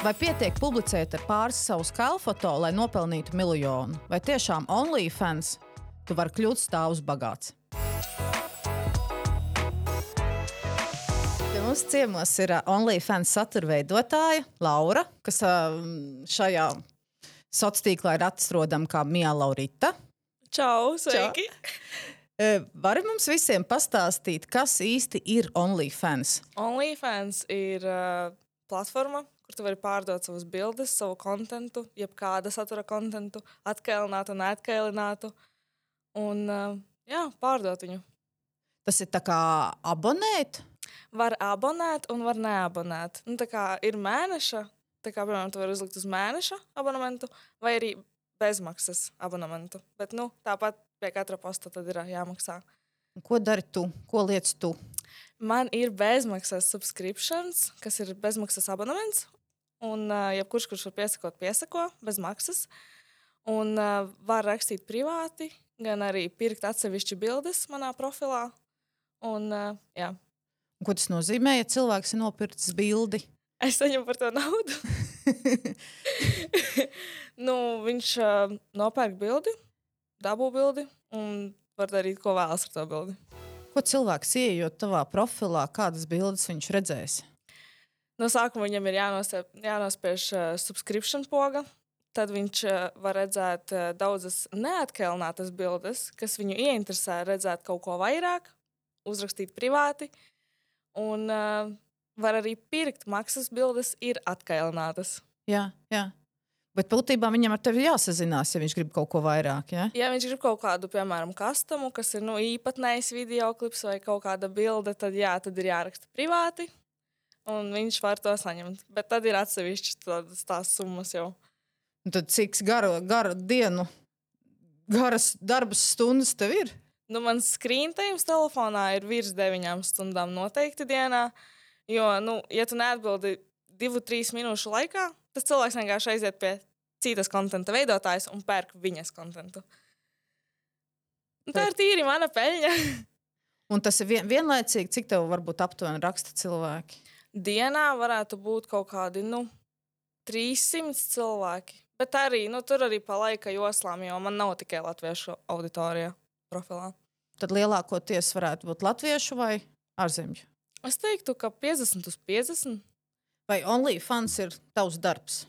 Vai pietiek publicēt ar pāris savu skaļu foto, lai nopelnītu miljonu? Vai tiešām OnlyFans tu vari kļūt stāvus bagāts? Pie mums ciemos ir OnlyFans satura veidotāja Laura, kas šajā sociālā tīklā ir atrodama kā Mija Laurita. Čau, sveiki! Uh, Vari mums visiem pastāstīt, kas īsti ir OnlyFans? OnlyFans ir uh, platforma, kur tu vari pārdot savas bildes, savu kontentu, jebkāda satura kontentu, atkailinātu, neatkailinātu. Un uh, jā, pārdot viņu. Tas ir tā kā abonēt. Var abonēt un var neabonēt. Nu, tā kā ir mēneša, tā kā, piemēram, tu vari uzlikt uz mēneša abonementu vai arī bezmaksas abonementu. Bet nu, tāpat pie katra posta tad ir jāmaksā. Ko dari tu? Ko liec tu? Man ir bezmaksas subscriptions, kas ir bezmaksas abonements. Un uh, jebkurš, kurš var piesakot, piesako bez maksas. Un uh, var rakstīt privāti, gan arī pirkt atsevišķi bildes manā profilā. Un, uh, jā, Ko tas nozīmē, ja cilvēks ir nopircis bildi? es saņemu par to naudu. nu, viņš uh, nopērk bildi, dabū bildi un var darīt, ko vēlas ar to bildi. Ko cilvēks ieejot tavā profilā, kādas bildes viņš redzēs? No sākuma viņam ir jānospiež, jānospiež uh, subscription poga. Tad viņš uh, var redzēt uh, daudzas neatkalinātas bildes, kas viņu ieinteresē, redzēt kaut ko vairāk, uzrakstīt privāti. Un uh, var arī pirkt maksas bildes, ir atkailinātas. Jā, jā. Bet būtībā viņam ar tevi jāsazinās, ja viņš grib kaut ko vairāk. Ja? Ja viņš grib kaut kādu, piemēram, kastamu, kas ir nu, īpatnējs video klips vai kaut kāda bilde, tad, jā, tad ir jāraksta privāti. Un viņš var to saņemt. Bet tad ir atsevišķi tādas tās summas jau. Un Tad cik garu, garu dienu, garas darba stundas tev ir? Nu, mans screen time telefonā ir virs deviņām stundām noteikti dienā. Jo, nu, ja tu neatbildi divu, trīs minūšu laikā, tas cilvēks vienkārši aiziet pie citas konta veidotājas un pērk viņas kontu. Tā ir tīri mana peļņa. Un tas ir vien, vienlaicīgi, cik tev varbūt aptuveni raksta cilvēki. Dienā varētu būt kaut kādi nu, 300 cilvēki. Bet arī nu, tur arī pa laika joslām, jo man nav tikai latviešu auditorija profilā. Tad lielākoties varētu būt latviešu vai ārzemju. Es teiktu, ka 50 uz 50. Vai OnlyFans ir tavs darbs?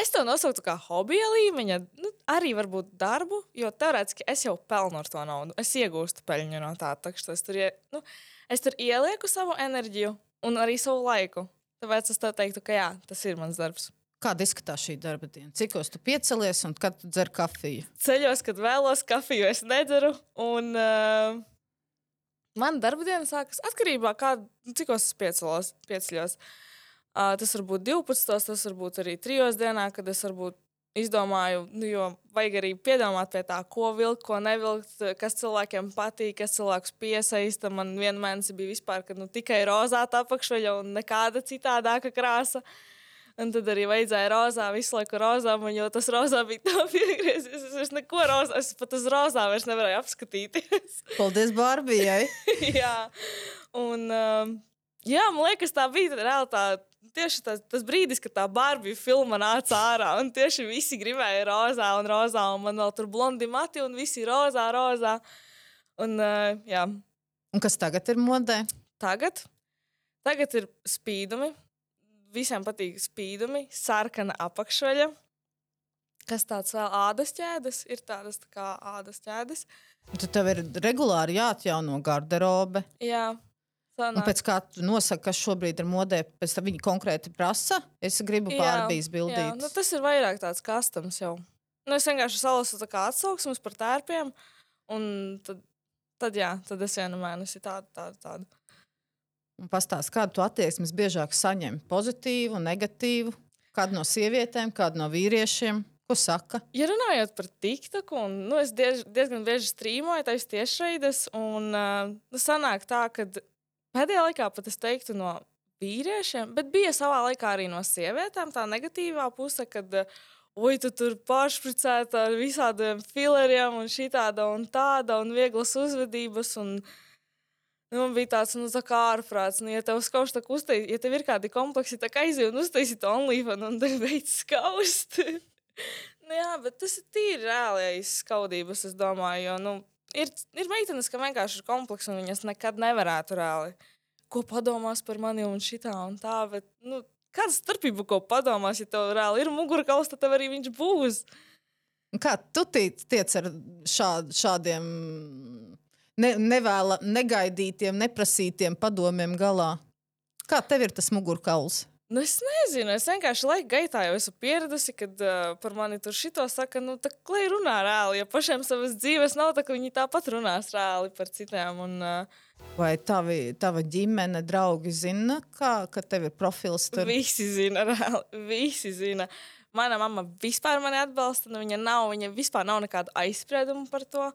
Es to nosauktu par hobija līmeņa, nu, arī varbūt darbu, jo teorētiski es jau pelnu ar to naudu. Es iegūstu peļņu no tā. tā ka es, tur, ie- nu, es tur ielieku savu enerģiju un arī savu laiku. Tāpēc es tev teiktu, ka jā, tas ir mans darbs. Kāda izskatās šī darba diena? Cikos tu piecelies un kad tu dzer kafiju? Ceļos, kad vēlos kafiju, es nedzeru. Un, uh, man darba diena sākas atkarībā no tā, cik es piecelos. pieceļos. Uh, tas var būt 12, tas var būt arī 3 dienā, kad es varbūt izdomāju, nu, jo vajag arī piedomāt pie tā, ko vilkt, ko nevilkt, kas cilvēkiem patīk, kas cilvēkus piesaista. Man vienā mēnesī bija vispār, ka nu, tikai rozā apakšveļa un nekāda citādāka krāsa. Un tad arī vajadzēja rozā, visu laiku rozā, man jau tas rozā bija tā piegriezis. Es vairs neko rozā, es pat uz rozā vairs nevarēju apskatīties. Paldies, Bārbijai! jā, un um, jā, man liekas, tā bija tā tā. Tieši tas, tas brīdis, kad tā Barbija filma nāca ārā, un tieši visi gribēja rozā un rozā, un man vēl tur blondi mati, un visi rozā, rozā. Un, uh, jā, Un kas tagad ir modē? tagad, tagad ir spīdumi. Visiem patīk spīdumi, sarkana apakšveļa. Kas tāds vēl ādas ķēdes? Ir tādas tā kā ādas ķēdes. Tad tev ir regulāri jāatjauno garderobe. Jā, Un sanāk. pēc kā tu nosaki, kas šobrīd ir modē, pēc tam viņi konkrēti prasa. Es gribu pārbijas Jā, bildīt. nu, tas ir vairāk tāds kastams jau. Nu, es vienkārši salasu tā kā atsauksmes par tērpiem, un tad, tad, jā, tad es vienu mēnesi tādu, tādu, tādu. Un pastāst, kādu tu attieksmi biežāk saņem? Pozitīvu, negatīvu, kādu no sievietēm, kādu no vīriešiem. Ko saka? Ja runājot par TikTok, un nu, es diez, diezgan bieži strīmoju taisa tiešraides, un uh, nu, sanāk tā, ka pēdējā laikā pat es teiktu no vīriešiem, bet bija savā laikā arī no sievietēm tā negatīvā puse, kad oi, tu tur pāršpricēta ar visādiem fileriem un šī tāda un tāda un vieglas uzvedības. Un, Nu, man bija tāds, nu, tā kā ārprāts, nu, ja tev skauž tā uztais, ja tev ir kādi kompleksi, tā kā aiziet un uztaisīt OnlyFans un tev beidz skaust. nu, jā, bet tas ir tīri reālais skaudības, es domāju, jo, nu, ir, ir meitenes, ka vienkārši ir kompleksi un viņas nekad nevarētu reāli. Ko padomās par mani un šitā un tā, bet, nu, kāda starpība, ko padomās, ja tev reāli ir mugurkauls, tad tev arī viņš būs. Kā tu tiec, tiec ar šād, šādiem ne, nevēla, negaidītiem, neprasītiem padomiem galā? Kā tev ir tas mugurkauls? Nu, es nezinu, es vienkārši laika gaitā jau esmu pieradusi, kad uh, par mani tur šito saka, nu, tā kā runā reāli. Ja pašiem savas dzīves nav, tad viņi tāpat runās reāli par citiem. Un, uh, Vai tavi, tava ģimene, draugi zina, kā, ka tev ir profils tur? Visi zina, reāli. Visi zina. Mana mamma vispār mani atbalsta. Nu, viņa nav, viņa vispār nav nekāda aizsprieduma par to.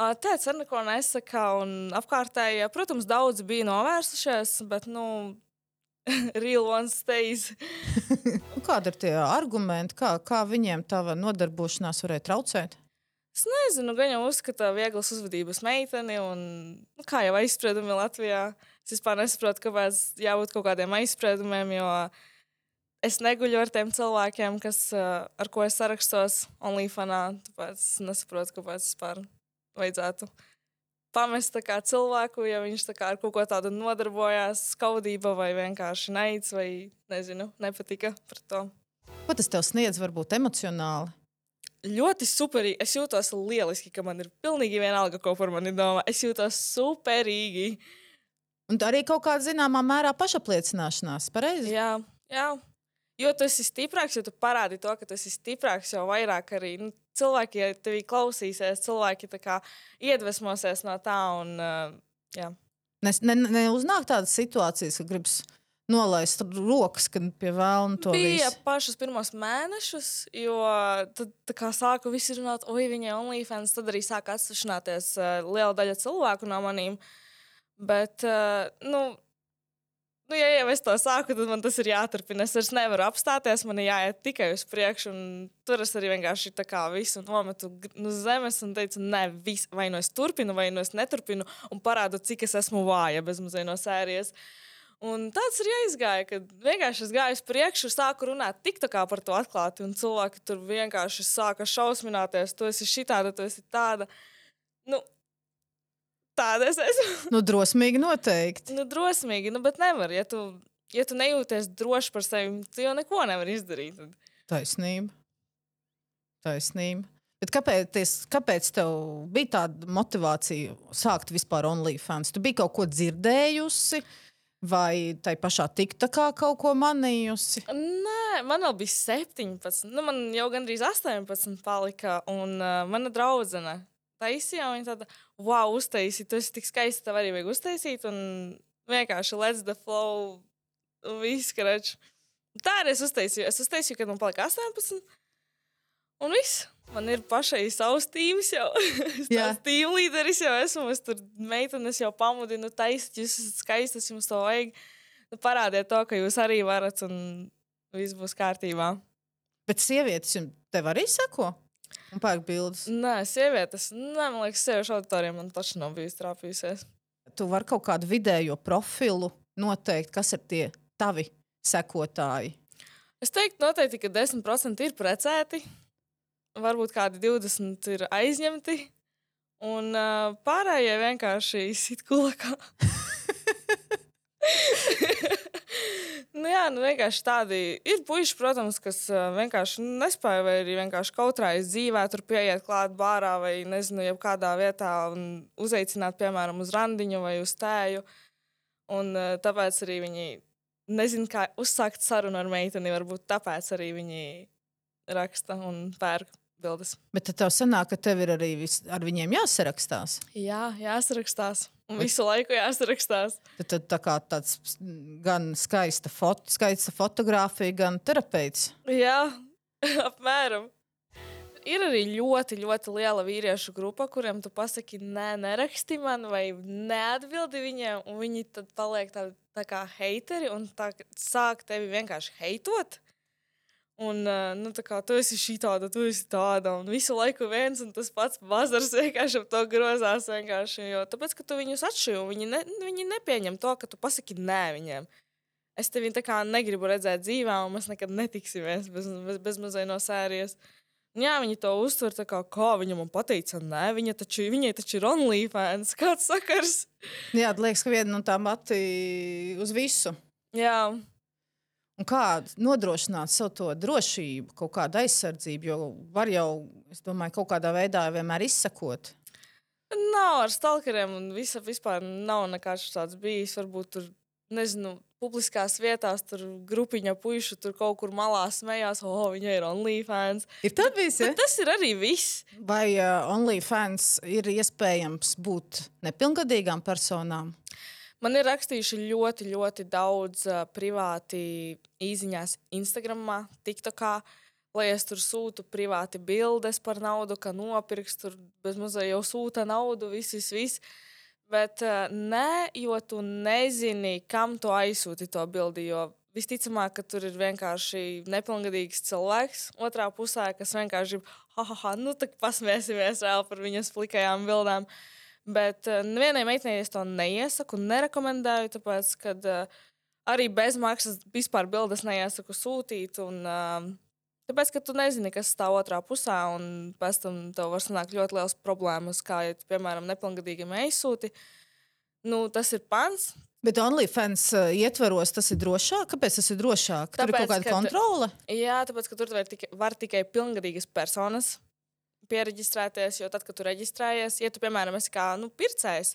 Tēvs ar neko nesaka, un apkārtēji, protams, daudzi bija novērsušies, bet, nu, real one stays. Kāda ir tie argumenti, kā, kā viņiem tava nodarbošanās varēja traucēt? Es nezinu, gan jau uzskata vieglas uzvedības meiteni, un nu, kā jau aizspriedumi Latvijā. Es vispār nesaprotu, kāpēc jābūt kaut kādiem aizspriedumiem, jo es neguļu ar tiem cilvēkiem, kas, ar ko es sarakstos OnlyFans. Tāpēc es nesaprotu, kāpēc vispār vajadzētu pamest cilvēku, ja viņš ar kaut ko tādu nodarbojās, skaudība vai vienkārši naids vai nezinu, nepatika par to. Ko tas tev sniedz, varbūt emocionāli? ļoti superīgi. Es jūtos lieliski, ka man ir pilnīgi vienalga, ko par mani domā. Es jūtos superīgi. Un arī kaut kāda zināmā mērā pašapliecināšanās, pareizi? Jā, jā. Jo tu esi stiprāks, jo tu parādi to, ka tu esi stiprāks, jau vairāk arī nu, cilvēki, ja tevi klausīsies, cilvēki kā, iedvesmosies no tā. Un, uh, jā. Nes, ne, neuznāk tādas situācijas, ka gribas nolaist rokas, kad pie vēlna to bija visu. pašus pirmos mēnešus, jo tad kā sāku visi runāt, oi, viņai OnlyFans, tad arī sāka atsevišķināties uh, liela daļa cilvēku no manīm. Bet, uh, nu, nu, ja jau es to sāku, tad man tas ir jāturpina. Es vairs nevaru apstāties, man ir jāiet tikai uz priekšu. Tur es arī vienkārši tā kā visu nometu uz zemes un teicu, nē, vis, vai nu es turpinu, vai nu es neturpinu, un parādu, cik es esmu vāja bez mazliet no sērijas. Un tāds arī aizgāja, kad vienkārši es gāju uz priekšu, sāku runāt tik tā kā par to atklāti, un cilvēki tur vienkārši sāka šausmināties, tu esi šitāda, tu esi tāda. Nu, tāda es esmu. Nu, drosmīgi noteikti. Nu, drosmīgi, nu, bet nevar. Ja tu, ja tu nejūties droši par sevi, tu jau neko nevari izdarīt. Tad. Taisnība. Taisnība. Bet kāpēc, kāpēc tev bija tāda motivācija sākt vispār OnlyFans? Tu biji kaut ko dzirdējusi, vai tai pašā TikTokā kaut ko manījusi? Nē, man vēl bija 17. Nu, man jau gandrīz 18 palika, un uh, mana draudzene taisīja. Viņa tāda, wow, uztaisīja, tas ir tik skaisti, tev arī vajag uztaisīt. Un vienkārši let's the flow, viss krečs. Tā arī es uztaisīju. Es uztaisīju, kad man palika 18. Un viss. Man ir pašai savs tīms jau. es tāds tīm līderis jau esmu. Es tur meitenes jau pamudinu, taisīt, jūs esat skaistas, jums to vajag. Nu, parādiet to, ka jūs arī varat, un viss būs kārtībā. Bet sievietes tev arī sako? Un pērk bildes. Nē, sievietes. Nē, man liekas, sieviešu auditorija man taču nav bijusi trāpījusies. Tu vari kaut kādu vidējo profilu noteikt, kas ir tie tavi sekotāji. Es teiktu, noteikti, ka 10% ir precēti, varbūt kādi 20% ir aizņemti, un uh, pārējie vienkārši izsit kulakā. Nu, jā, nu vienkārši tādi ir puiši, protams, kas vienkārši nespēja vai arī vienkārši kautrājas dzīvē, tur pieiet klāt bārā vai nezinu, kādā vietā un uzaicināt, piemēram, uz randiņu vai uz tēju. Un tāpēc arī viņi nezina, kā uzsākt sarunu ar meiteni. Varbūt tāpēc arī viņi raksta un pērk bildes. Bet tad tev sanāk, ka tev ir arī vis, ar viņiem jāsarakstās. Jā, jāsarakstās. Un visu laiku jāsarakstās. Tad, tad tā kā tāds gan skaista, foto, skaista fotografija, gan terapeits. Jā, apmēram. Ir arī ļoti, ļoti liela vīriešu grupa, kuriem tu pasaki, nē, neraksti man, vai neatbildi viņiem, un viņi tad paliek tādi tā kā heiteri un tā, sāk tevi vienkārši heitot. Un, nu, tā kā tu esi šī tāda, tu esi tāda, un visu laiku viens un tas pats bazars vienkārši ap to grozās. Jo, tāpēc, ka tu viņus atšķiri, viņi, ne, viņi nepieņem to, ka tu pasaki nē viņiem. Es tevi tā kā negribu redzēt dzīvē, un mēs nekad netiksimies bez, bez, bez mazai no sērijas. Jā, viņi to uztver tā kā, kā viņa man pateica, nē, viņa taču, viņai taču ir OnlyFans. Kāds sakars? Jā, liekas, ka viena no tām pati uz visu. Jā. Un kā nodrošināt sev to drošību, kaut kādu aizsardzību, jo var jau, es domāju, kaut kādā veidā vienmēr izsekot. Nav ar stalkeriem un visa, vispār nav nekāds tāds bijis. Varbūt tur, nezinu, publiskās vietās, tur grupiņa puišu tur kaut kur malā smējās, oh, viņa ir OnlyFans. Ir tā bijis, ja? Tas ir arī viss. Vai uh, OnlyFans ir iespējams būt nepilngadīgām personām? Man ir rakstījuši ļoti, ļoti daudz uh, privāti īsiņās, Instagram, TikTokā, lai es tur sūtu privāti bildes par naudu, ka nopirks tur bezmazliet jau sūta naudu, viss, viss. Bet uh, nē, jo tu nezini, kam tu aizsūti to bildi. Jo visticamāk, ka tur ir vienkārši nepilngadīgs cilvēks otrā pusē, kas vienkārši, ha, ha, ha nu tā pasmēsimies vēl par viņas plikajām bildēm. Uh, Bet uh, nevienai meitenei es to neiesaku un nerekomendēju, tāpēc, ka uh, arī bez maksas vispār bildes neiesaku sūtīt. Un, uh, tāpēc, ka tu nezini, kas stāv otrā pusē, un pēc tam tev var sanākt ļoti liels problēmas, kā, ja, tu, piemēram, nepilngadīgam aizsūti. Nu, tas ir pants. Bet OnlyFans ietvaros tas ir drošāk. Kāpēc tas ir drošāk? Tāpēc, tur ir kaut kāda kontrole. Jā, tāpēc, ka tur var, tika, var tikai pilngadīgas personas pieregistrēties, jo tad, kad tu reģistrējies, ja tu, piemēram, esi kā nu, pircējs,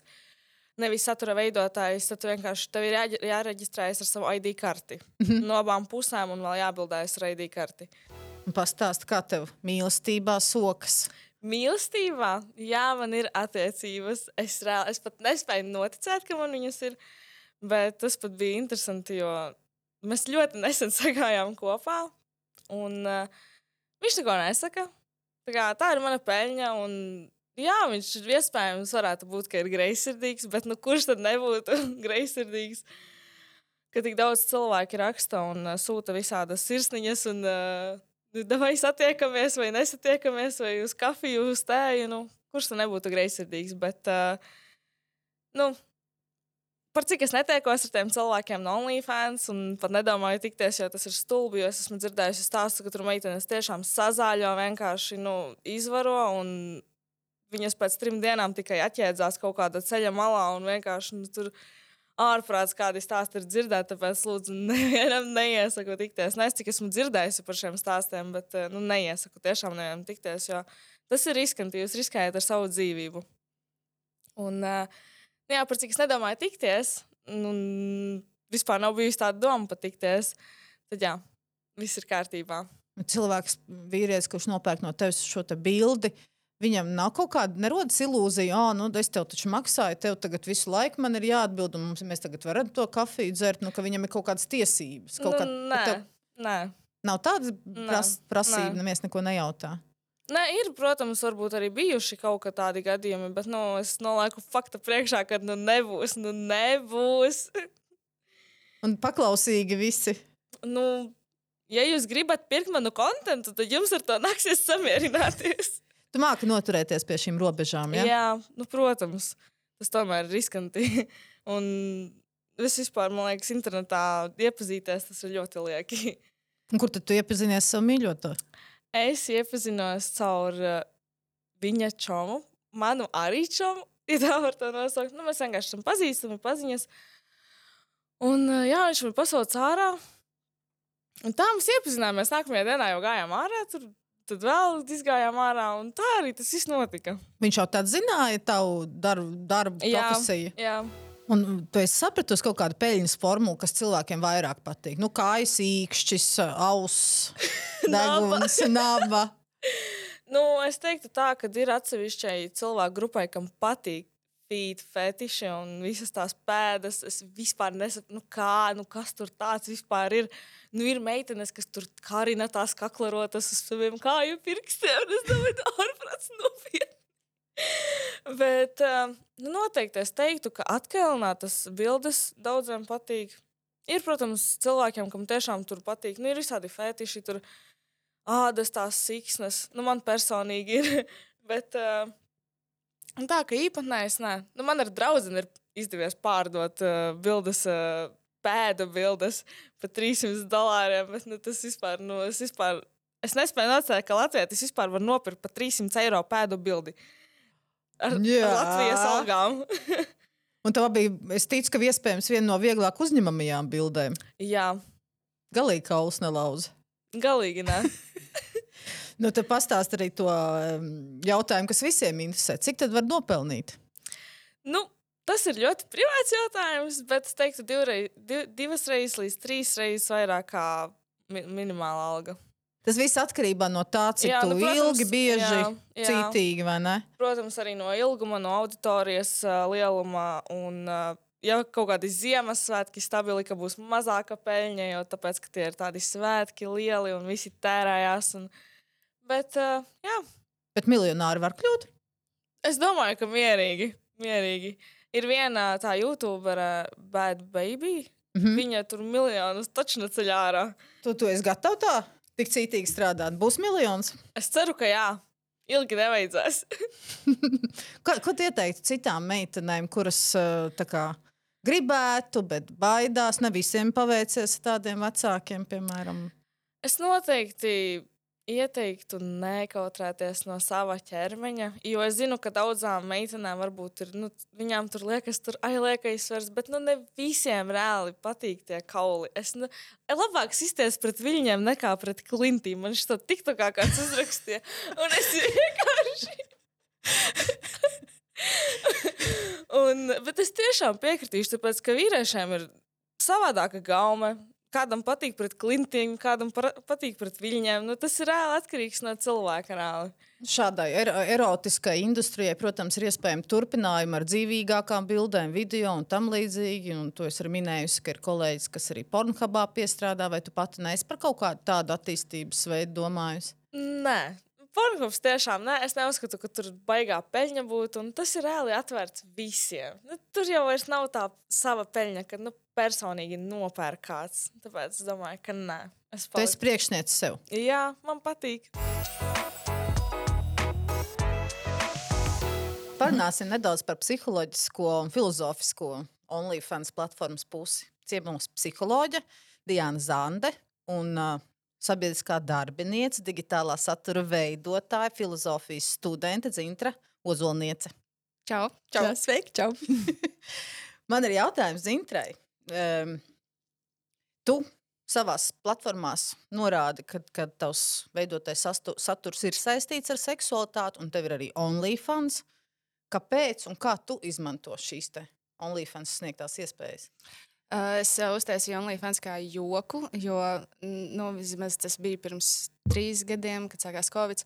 nevis satura veidotājs, tad tu vienkārši tev ir jā, jāreģistrējas ar savu ID karti. Mm -hmm. No abām pusēm un vēl jābildējas ar ID karti. Pastāst, kā tev mīlestībā sokas? Mīlestībā, jā, man ir attiecības. Es, reāli, es pat nespēju noticēt, ka man viņas ir. Bet tas pat bija interesanti, jo mēs ļoti nesen sagājām kopā. Un, uh, viņš neko nesaka. Tā, kā, tā ir mana peļņa. Un, jā, viņš iespējams, varētu būt, ka ir greizsirdīgs, bet nu, kurš tad nebūtu greizsirdīgs? Ka tik daudz cilvēku raksta un uh, sūta visādas sirsniņas, un uh, vai satiekamies, vai nesatiekamies, vai uz kafiju, uz tēju. Nu, kurš tad nebūtu greizsirdīgs? Bet, uh, nu, par cik es netiekos ar tiem cilvēkiem no OnlyFans un pat nedomāju tikties, jo tas ir stulbi. Es esmu dzirdējusi stāstu, ka tur meitenes tiešām sazāļo, vienkārši nu, izvaro. Viņas pēc trim dienām tikai atjēdzās kaut kādā ceļa malā un vienkārši nu, tur ārprāts kādi stāsti ir dzirdēti. Tāpēc, lūdzu, nevienam neiesaku tikties. Nezinu, cik esmu dzirdējusi par šiem stāstiem, bet nu, neiesaku tiešām nevienam tikties, jo tas ir riskanti. Jūs riskējat ar savu dzīvību. Un, uh, Nu jā, par cik es nedomāju tikties, un vispār nav bijusi tāda doma patikties, tad jā, viss ir kārtībā. Cilvēks, vīrietis, kurš nopērk no tevis šo te bildi, Viņam nav kaut kāda nerodas ilūzija, ah, nu, es tev taču maksāju, tev tagad visu laiku man ir jāatbild, un mums, mēs tagad varam to kafiju dzert, nu, ka viņam ir kaut kādas tiesības. Kaut nu, kā, nē, tev... nē. Nav tādas pras, prasības, neviens neko nejautā. Nē, ir, protams, varbūt arī bijuši kaut kādi gadījumi, bet nu, es nolieku faktu priekšā, ka nu nebūs, nu nebūs. Un paklausīgi visi. Nu, ja jūs gribat pirkt manu kontekstu, tad jums ar to nāksies samierināties. Tu māki noturēties pie šīm robežām. Ja? Jā, nu, protams, tas tomēr ir riskanti. Un es vispār, man liekas, internetā iepazīties, tas ir ļoti lieki. Un kur tad tu iepazinies savu mīļotāju? Es iepazinos caur uh, viņa čomu, manu arī čomu. Ja tā var tā nosaukt, nu, mēs vienkārši esam pazīstami, paziņas. Un uh, jā, viņš man pasauca ārā. Un tā mēs iepazināmies. Nākamajā dienā jau gājām ārā. Tur tad vēl izgājām ārā, un tā arī tas viss notika. Viņš jau tādu zināja, tavu darbu, darbu jā, profesiju. Jā. Un tu esi sapratusi kaut kādu peļņas formulu, kas cilvēkiem vairāk patīk. Nu, kājas īkšķis, auss, deguns, naba. nu, es teiktu tā, ka ir atsevišķai cilvēku grupai, kam patīk feet fetiši un visas tās pēdas. Es vispār nesaprotu, nu kā, nu kas tur tāds vispār ir. Nu, ir meitenes, kas tur karina tās kaklarotas uz saviem kāju pirkstiem. Es domāju, ārprāts nopietni. Bet uh, noteikti es teiktu, ka atkalinātas bildes daudziem patīk. Ir, protams, cilvēkiem, kam tiešām tur patīk. Nu, ir visādi fetiši. Tur ādas, tās siksnas. Nu, man personīgi ir. Bet uh, tā, ka īpatnējs, nē, nu, man ar draugu ir izdevies pārdot uh, bildes. Uh, Pēda bildes par 300 dolāriem, bet nu, tas vispār, nu, es vispār Es nespēju atcerēties, ka Latvijā tas vispār var nopirkt par 300 eiro pēdu bildi. Ar, Jā. ar Latvijas algām. Un tā bija, es ticu, ka iespējams viena no vieglāk uzņemamajām bildēm. Jā, Galīgi kauls nelauza. Galīgi nē. Nu, tad pastāst arī to um, jautājumu, kas visiem interesē. Cik tad var nopelnīt? Nu, tas ir ļoti privāts jautājums, bet es teiktu, divreiz, div, divas reizes līdz trīs reizes vairāk kā mi minimāla alga. Tas viss atkarībā no tā, cik Jā, nu, protams, ilgi, bieži, jā, jā. cītīgi vai ne? Protams, arī no ilguma, no auditorijas lieluma. Un, uh, ja kaut kādi Ziemassvētki stabili, ka būs mazāka peļņa, jo tāpēc, ka tie ir tādi svētki lieli un visi tērējās. Un... Bet, uh, jā, Bet miljonāri var kļūt. es domāju, ka mierīgi. mierīgi. Ir viena tā YouTubera, Bad Baby. Mhm. Viņa tur miljonus taču neceļ ārā. Tu, tu esi gatavs tā, tik cītīgi strādāt. Būs miljons. Es ceru, ka jā, ilgi nevajadzēs. Ko, ko tu ieteiktu citām meitenēm, kuras tā kā gribētu, bet baidās? Ne visiem paveicies tādiem vecākiem, piemēram. Es noteikti ieteiktu nekautrēties no sava ķermeņa, jo es zinu, ka daudzām meitenēm varbūt ir, nu, viņām tur liekas, tur aizliekais svars, bet nu ne visiem reāli patīk tie kauli. Es nu, labāk izties pret viņiem nekā pret klintīm. Man šis tik tā kā kāds uzrakstīja, un es vienkārši. un, bet es tiešām piekritīšu, tāpēc, ka vīriešiem ir savādāka gaume. Kādam patīk pret klintiem, kādam patīk pret viļņiem. Nu, tas ir reāli atkarīgs no cilvēka. Reāli. Šādai er erotiskai industrijai, protams, ir iespējams turpinājumi ar dzīvīgākām bildēm, video un tam līdzīgi. Un to es arī minēju, ka ir kolēģis, kas arī pornogrāfijā piestrādā, vai tu pati neesi par kaut kādu tādu attīstības veidu domājusi? Nē, pornogrāfs tiešām nē. Es neuzskatu, ka tur baigā peļņa būtu. Un tas ir reāli atvērts visiem. Nu, tur jau vairs nav tā sava peļņa, kad nu, personīgi nopērk kāds. Tāpēc es domāju, ka nē. Es Tu esi priekšnieks sev. Jā, man patīk. Parunāsim nedaudz par psiholoģisko un filozofisko OnlyFans platformas pusi. Ciemos psiholoģe Diana Zande un uh, sabiedriskā darbiniece, digitālā satura veidotāja, filozofijas studente Zintra Ozolniece. Čau! Čau. Jā, Sveiki! Čau! Man ir jautājums Zintrai. Um, tu savā platformā norādi, ka, ka tavs veidotais sastu- saturs ir saistīts ar seksualitāti, un tev ir arī OnlyFans. Kāpēc un kā tu izmanto šīs te OnlyFans sniegtās iespējas? Uh, es uh, uztaisīju OnlyFans kā joku, jo nu, tas bija pirms trīs gadiem, kad sākās Covid.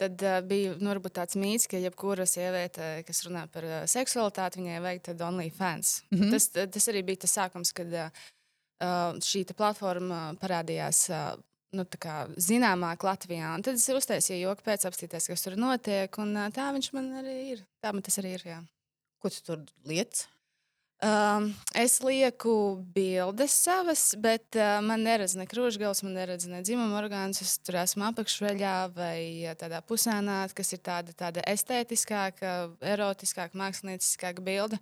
Tad uh, bija nu, tāds mīts, ka jebkura sieviete, kas runā par uh, seksualitāti, viņai vajag OnlyFans. Mm. -hmm. tas, tas arī bija tas sākums, kad uh, šī platforma parādījās. Uh, Nu, tā kā zināmāk Latvijā. Un tad es uztaisīju joku pēc apstīties, kas tur notiek. Un uh, tā viņš man arī ir. Tā man tas arī ir. Jā. Ko tu tur lietas? Um, es lieku bildes savas, bet uh, man neredz ne krūšgals, man neredz ne dzimuma orgāns. Es tur esmu apakšveļā vai tādā pusēnā, kas ir tāda, tāda estētiskāka, erotiskāka, mākslinieckāka bilde.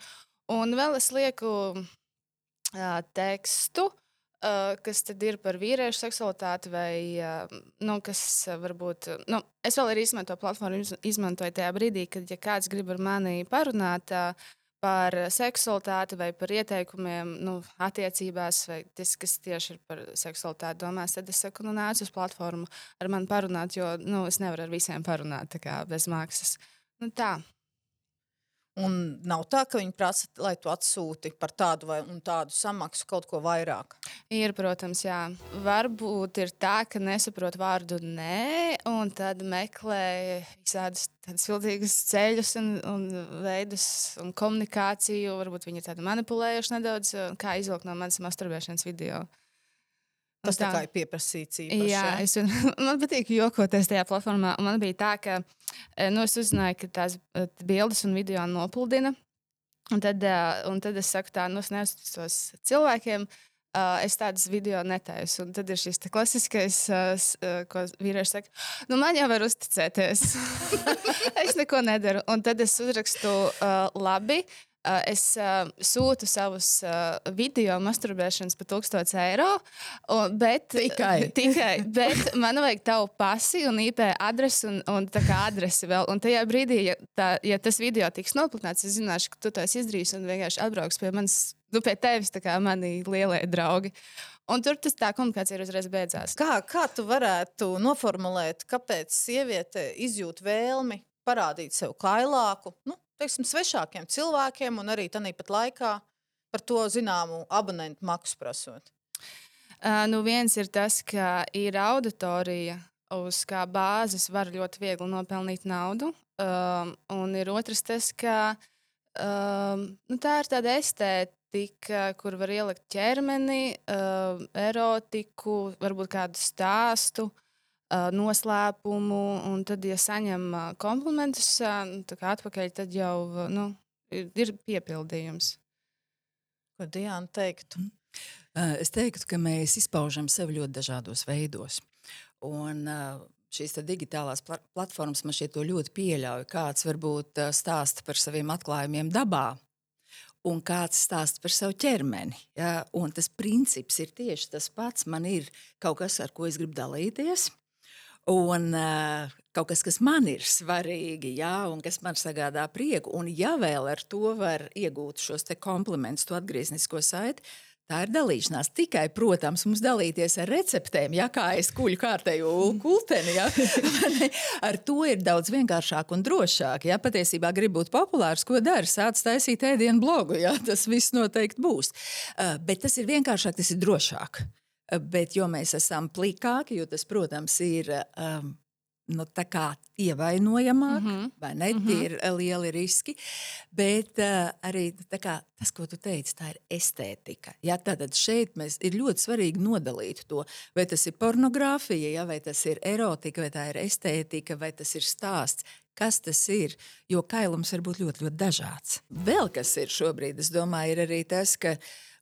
Un vēl es lieku uh, tekstu. Uh, kas tad ir par vīriešu seksualitāti, vai uh, nu, kas varbūt. Uh, nu, es vēl arī izmantoju to platformu, iz- izmantoju tajā brīdī, kad ja kāds grib ar mani parunāt. Uh, par seksualitāti vai par ieteikumiem, nu, attiecībās, vai tas, kas tieši ir par seksualitāti domās, tad es saku, nu, nāc uz platformu ar mani parunāt, jo nu, es nevaru ar visiem parunāt kā bez maksas. Nu, tā. Un nav tā, ka viņi prasa, lai tu atsūti par tādu vai tādu samaksu kaut ko vairāk. Ir, protams, jā. Varbūt ir tā, ka nesaprot vārdu nē, un tad meklē visādus tādus viltīgus ceļus un, un veidus un komunikāciju. Varbūt viņi ir tādi manipulējuši nedaudz, kā izvilkt no manas masturbēšanas video. Tas tā kā ir pieprasīts. Īpaši, Jā, ja? es, man patīk jokoties tajā platformā. Man bija tā, ka eh, nu, es uzzināju, ka tās eh, bildes un video nopludina. Un tad, eh, un tad es saku, tā, nu, es neuzticos cilvēkiem. Es tādas video netaisu. Un tad ir šis klasiskais, ko vīrieši saka, nu, man jau var uzticēties. es neko nedaru. Un tad es uzrakstu labi. Uh, es uh, sūtu savus uh, video masturbēšanas par 1000 eiro. Bet, Tikai. tikai. Bet man vajag tavu pasi un IP adresi un, un tā kā adresi vēl. Un tajā brīdī, ja, tā, ja tas video tiks noplatināts, es zināšu, ka tu to esi izdarījis un vienkārši atbrauks pie manis, nu, pie tevis, kā mani lielie draugi. Un tur tas tā komunikācija ir uzreiz beidzās. Kā, kā tu varētu noformulēt, kāpēc sieviete izjūt vēlmi parādīt sev kailāku, nu, teiksim, svešākiem cilvēkiem, un arī tādā pat laikā par to zināmu abonentu maksu prasot? Uh, nu viens ir tas, ka ir auditorija, uz kā bāzes var ļoti viegli nopelnīt naudu. Um, un ir otrs tas, ka um, nu, tā ir tāda estētika, kur var ielikt ķermeni, uh, erotiku, varbūt kādu stāstu. Uh, noslēpumu, un tad, ja saņem komplimentus nu, atpakaļ, tad jau nu, ir, ir piepildījums. Ko Diana teiktu? Es teiktu, ka mēs izpaužam sevi ļoti dažādos veidos. Un, Šīs digitālās pla platformas man to ļoti pieļauj. Kāds varbūt stāsta par saviem atklājumiem dabā, un kāds stāsta par savu ķermeni. Ja? Un tas princips ir tieši tas pats. Man ir kaut kas, ar ko es gribu dalīties. Un uh, kaut kas, kas man ir svarīgi, jā, un kas man sagādā prieku. Un, ja vēl ar to var iegūt šos komplimentus, to atgrieznisko saiti, tā ir dalīšanās. Tikai, protams, mums dalīties ar receptēm, ja kā es kuļu kārtēju kulteni. Ja, ar to ir daudz vienkāršāk un drošāk. Ja patiesībā grib būt populārs, ko dara? Sāc taisīt ēdienu blogu, ja tas viss noteikti būs. Uh, bet tas ir vienkāršāk, tas ir drošāk. Bet jo mēs esam plikāki, jo tas, protams, ir um, nu, ievainojamāk, mm -hmm. vai ne? Mm -hmm. Tie ir lieli riski. Bet uh, arī kā, tas, ko tu teici, tā ir estētika. Ja, tātad šeit mēs, ir ļoti svarīgi nodalīt to, vai tas ir pornogrāfija, ja, vai tas ir erotika, vai tā ir estētika, vai tas ir stāsts. Kas tas ir? Jo kailums var būt ļoti, ļoti dažāds. Vēl kas ir šobrīd, es domāju, ir arī tas, ka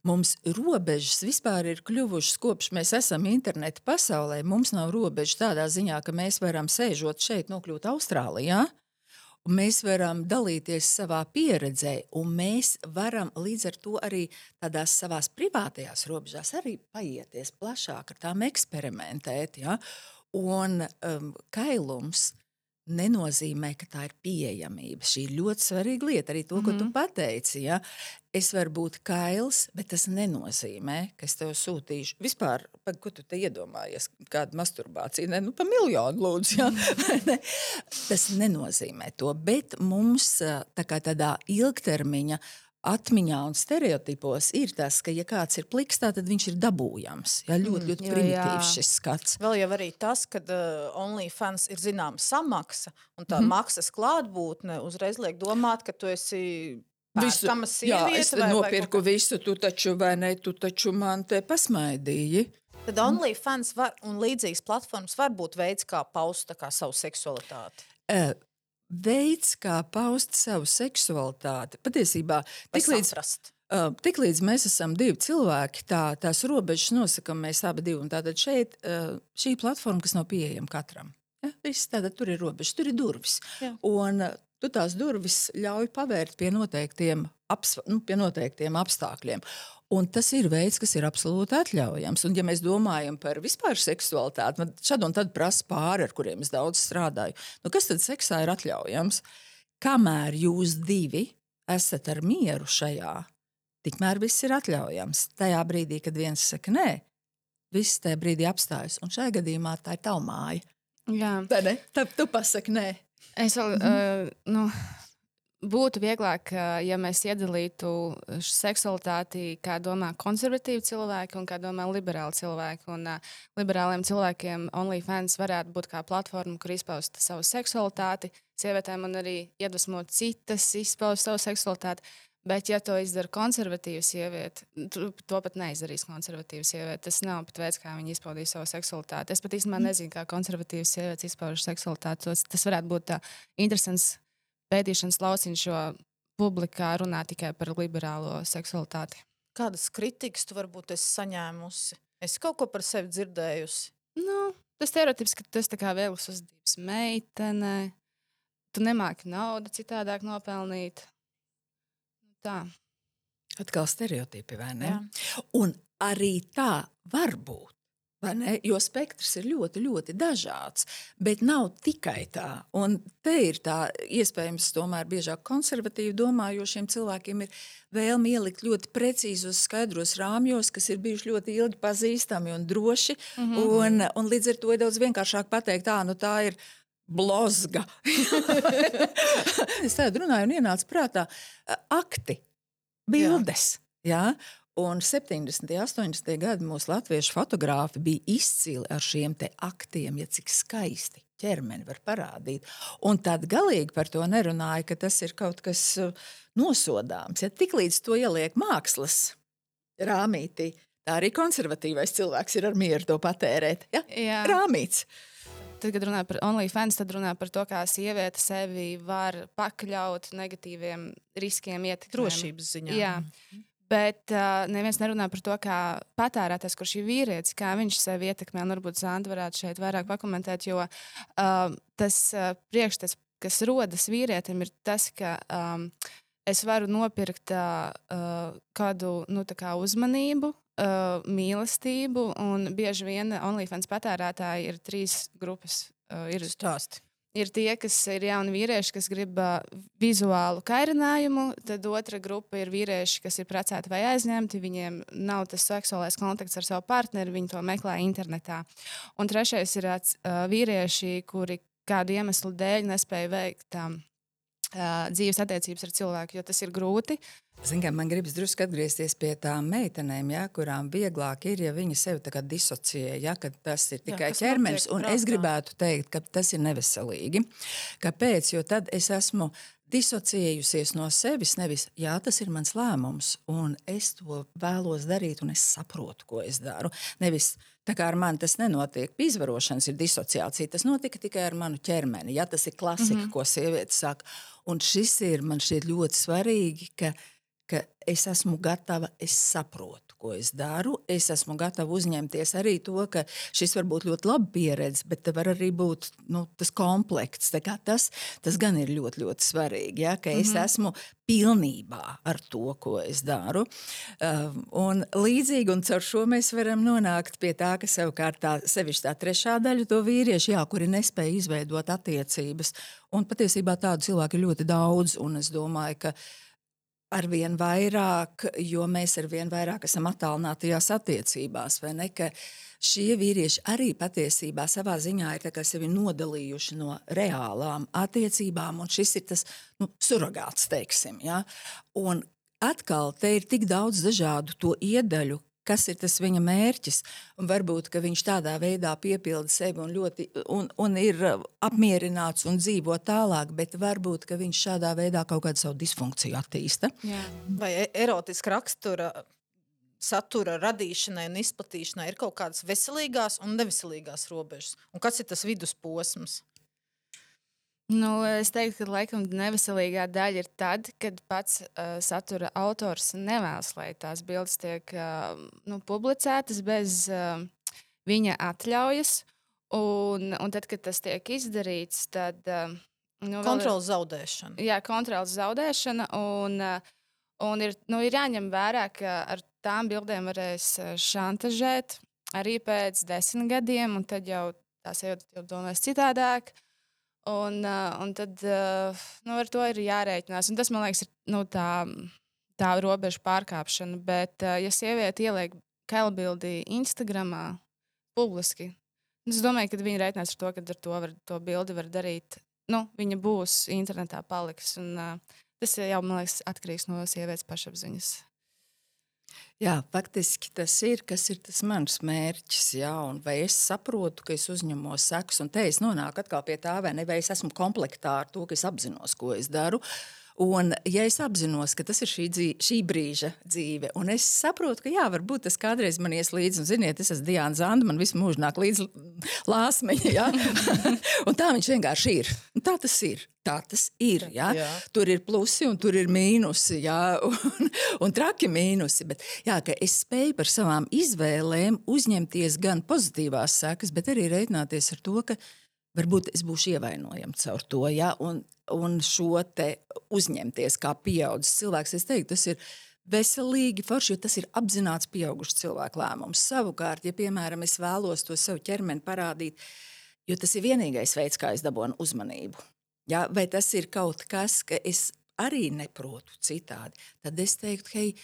Mums robežas vispār ir kļuvušas kopš mēs esam interneta pasaulē. Mums nav robežas tādā ziņā, ka mēs varam sēžot šeit, nokļūt Austrālijā. Mēs varam dalīties savā pieredzē, un mēs varam līdz ar to arī tādās savās privātajās robežās arī paieties plašāk ar tām eksperimentēt. Ja? Un um, kailums nenozīmē, ka tā ir pieejamība. Šī ir ļoti svarīga lieta. Arī to, ko mm -hmm. tu pateici. Ja? Es varu būt kails, bet tas nenozīmē, ka es tev sūtīšu. Vispār, pa, ko tu te iedomājies? Kāda masturbācija? Ne, nu, pa miljonu lūdzu. Ja? ne? Tas nenozīmē to. Bet mums tā kā tādā ilgtermiņa atmiņā un stereotipos ir tas, ka, ja kāds ir pliks, tad viņš ir dabūjams. Jā, ļoti, ļoti primitīvs šis skats. Vēl jau arī tas, ka uh, OnlyFans ir zināma samaksa, un tā mm maksas klātbūtne uzreiz liek domāt, ka tu esi. Visu, jā, es vai, nopirku vai visu, tu taču, vai ne, tu taču man te pasmaidīji. Tad OnlyFans var, un līdzīgas platformas var būt veids, kā paust kā savu seksualitāti. Uh, veids, kā paust savu seksualitāti. Patiesībā, tiklīdz, uh, tiklīdz mēs esam divi cilvēki, tā, tās robežas nosakām mēs abi divi. Tātad šeit uh, šī platforma, kas nav pieejama katram. Ja? Viss, tātad tur ir robežas, tur ir durvis. Jā. Un, uh, tu tās durvis ļauj pavērt pie noteiktiem, aps, nu, pie noteiktiem apstākļiem. Un tas ir veids, kas ir absolūti atļaujams. Un, ja mēs domājam par vispār seksualitāti, tad šad un tad prasa pāri, ar kuriem es daudz strādāju. Nu, kas tad seksā ir atļaujams? Kamēr jūs divi esat ar mieru šajā, tikmēr viss ir atļaujams. Tajā brīdī, kad viens saka nē, viss tajā brīdī apstājas. Un šajā gadījumā tā ir tava māja. Jā, tā ne? Tad tu pasaki nē. Es vēl, mm -hmm. uh, nu, būtu vieglāk, ja mēs iedalītu seksualitāti, kā domā konservatīvi cilvēki un kā domā liberāli cilvēki. Un, uh, liberāliem cilvēkiem OnlyFans varētu būt kā platforma, kur izpaust savu seksualitāti, sievietēm un arī iedvesmot citas, izpaust savu seksualitāti. Bet, ja to izdara konservatīva sieviete, to pat neizdarīs konservatīva sieviete. Tas nav pat veids, kā viņa izpaudīs savu seksualitāti. Es pat īstenībā nezinu, kā konservatīvas sievietes izpauž seksualitāti. Tas, tas varētu būt tā interesants pētīšanas lauciņš, jo publikā runā tikai par liberālo seksualitāti. kādas kritikas tu varbūt esi saņēmusi? Es kaut ko par sevi dzirdējusi. Nu, tas stereotips, ka tas ir viegls uzdevums meitenei. Tu nemāki naudu citādāk nopelnīt. Tā. Atkal stereotipi, vai ne? Jā. Un arī tā var būt. Jo spektrs ir ļoti, ļoti dažāds. Bet nav tikai tā. Un te ir tā iespējams, tomēr biežāk konservatīvi domājošiem cilvēkiem ir vēlme ielikt ļoti precīzos, skaidros rāmjos, kas ir bijuši ļoti ilgi pazīstami un droši. Mm -hmm. un, un līdz ar to ir daudz vienkāršāk pateikt, tā, nu tā ir blozga. es tādu runāju un ienāca prātā akti, bildes. Jā. Un 70. un 80. gadi mūsu latviešu fotografi bija izcili ar šiem aktiem, ja cik skaisti ķermeni var parādīt. Un tad galīgi par to nerunāja, ka tas ir kaut kas uh, nosodāms. Ja tiklīdz to ieliek mākslas rāmītī, tā arī konservatīvais cilvēks ir ar mieru to patērēt. Ja? Jā. Rāmīts. Tad, kad runā par OnlyFans, tad runā par to, kā sieviete sevi var pakļaut negatīviem riskiem, ietekmēm. Drošības ziņā. Jā. Bet uh, neviens nerunā par to, kā patērētājs, kurš ir vīrietis, kā viņš sevi ietekmē. Un varbūt Zanda varētu šeit vairāk pakomentēt, jo uh, tas uh, priekšstats, kas rodas vīrietim, ir tas, ka um, es varu nopirkt uh, uh, kādu nu, kā uzmanību, uh, mīlestību, un bieži vien OnlyFans patērētāji ir trīs grupas. Uh, ir Stāsti. ir tie, kas ir jauni vīrieši, kas grib uh, vizuālu kairinājumu, tad otra grupa ir vīrieši, kas ir precēti vai aizņemti. Viņiem nav tas seksuālais kontakts ar savu partneri, viņi to meklē internetā. Un trešais ir uh, vīrieši, kuri kādu iemeslu dēļ nespēja veikt um, dzīves attiecības ar cilvēku, jo tas ir grūti. Zin, kā, man gribas drusku atgriezties pie tām meitenēm, ja, kurām vieglāk ir, ja viņi sevi disociē, ja, tas ir tikai kas ķermenis. Un prātā. es gribētu teikt, ka tas ir neveselīgi. Kāpēc? Jo tad es esmu disociējusies no sevis. Nevis, jā, tas ir mans lēmums, un es to vēlos darīt, un es saprotu, ko es daru. Nevis tā kā ar mani tas nenotiek. Pie izvarošanas ir disociācija. Tas notika tikai ar manu ķermeni. Ja, tas ir klasika, mm -hmm. ko sieviete saka. Un šis ir man šķiet ļoti svarīgi. Ka, ka es esmu gatava, es saprotu, ko es daru. Es esmu gatava uzņemties arī to, ka šis var būt ļoti labi pieredze, bet var arī būt nu, tas komplekts. Tas, tas gan ir ļoti, ļoti svarīgi. Ja, ka es mm -hmm. esmu pilnībā ar to, ko es daru. Uh, un līdzīgi un caur šo mēs varam nonākt pie tā, ka savukārt tā sevišķi tā trešā daļa to vīriešu, jā, kuri nespēja izveidot attiecības. Un patiesībā tādu cilvēku ir ļoti daudz, un es domāju, ka arvien vairāk, jo mēs arvien vairāk esam attālinātajās attiecībās, ne? Šie vīrieši arī patiesībā savā ziņā ir sevi nodalījuši no reālām attiecībām, un šis ir tas nu, surrogāts, teiksim. Ja? Un atkal te ir tik daudz dažādu to iedaļu, kas ir tas viņa mērķis. Un varbūt viņš tādā veidā piepilda sevi un, ļoti, un, un ir uh, apmierināts un dzīvo tālāk, bet varbūt viņš šādā veidā kaut kādu savu disfunkciju attīsta. Jā. Vai e- erotiska rakstura satura radīšanai un izplatīšanai ir kaut kādas veselīgās un neveselīgās robežas? Un kas ir tas vidusposms? Nu, es teiktu, ka laikam neveselīgā daļa ir tad, kad pats uh, satura autors nevēlas, lai tās bildes tiek uh, nu, publicētas bez uh, viņa atļaujas. Un, un tad, kad tas tiek izdarīts, tad uh, nu, vēl ir- zaudēšana. Jā, kontrols zaudēšana. Un, uh, un ir, nu, ir jāņem vērā, ka ar tām bildēm varēs šantažēt arī pēc desmit gadiem, un tad jau tā sieviete jau domās citādāk. Uh, un tad uh, nu, ar to ir jārēķinās. Un tas, man liekas, ir nu, tā, tā robeža pārkāpšana. Bet, uh, ja sieviete ieliek kailbildi Instagram publiski, es domāju, ka viņi reiķinās ar to, ka ar to, var, to bildi var darīt. Nu, viņa būs internetā paliks. Un, tas jau, man liekas, atkarīgs no sievietes pašapziņas. Jā, faktiski tas ir, kas ir tas mans mērķis. Jā, un vai es saprotu, ka es uzņemos sekas, un te es nonāku atkal pie tā, vai, ne, vai es esmu komplektā ar to, ka es apzinos, ko es daru. Un, ja es apzinos, ka tas ir šī, dzīve, šī brīža dzīve, un es saprotu, ka jā, varbūt tas kādreiz man ies līdzi, un ziniet, es esmu Diana Zanda, man visu mūžu nāk līdzi lāsmeņa, ja? un tā viņš vienkārši ir. Un tā tas ir. Tā tas ir. Ja? Jā. Tur ir plusi un tur ir mīnusi, ja? un, un traki mīnusi. Bet jā, es spēju par savām izvēlēm uzņemties gan pozitīvās sekas, bet arī reiķināties ar to, ka varbūt es būšu ievainojams caur to, ja, un, un šo te uzņemties kā pieaugušs cilvēks. Es teiktu, tas ir veselīgi, forši, jo tas ir apzināts pieaugušs cilvēku lēmums. Savukārt, ja, piemēram, es vēlos to savu ķermeni parādīt, jo tas ir vienīgais veids, kā es dabūnu uzmanību. Ja, vai tas ir kaut kas, ka es arī neprotu citādi, tad es teiktu, hei,